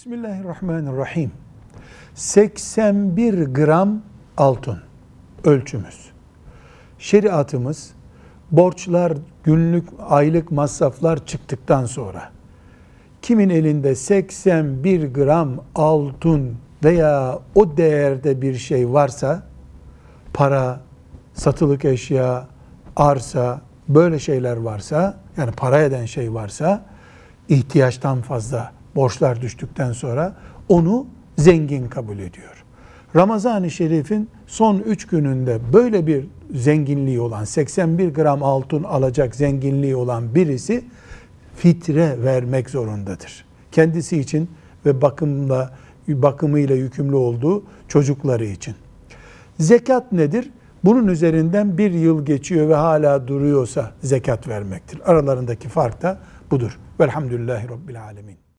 Bismillahirrahmanirrahim. 81 gram altın ölçümüz. Şeriatımız borçlar, günlük, aylık masraflar çıktıktan sonra kimin elinde 81 gram altın veya o değerde bir şey varsa para, satılık eşya, arsa böyle şeyler varsa yani para eden şey varsa ihtiyaçtan fazla borçlar düştükten sonra onu zengin kabul ediyor. Ramazan-ı Şerif'in son üç gününde böyle bir zenginliği olan 81 gram altın alacak zenginliği olan birisi fitre vermek zorundadır. Kendisi için ve bakımla bakımıyla yükümlü olduğu çocukları için. Zekat nedir? Bunun üzerinden bir yıl geçiyor ve hala duruyorsa zekat vermektir. Aralarındaki fark da budur. Velhamdülillahi Rabbil Alemin.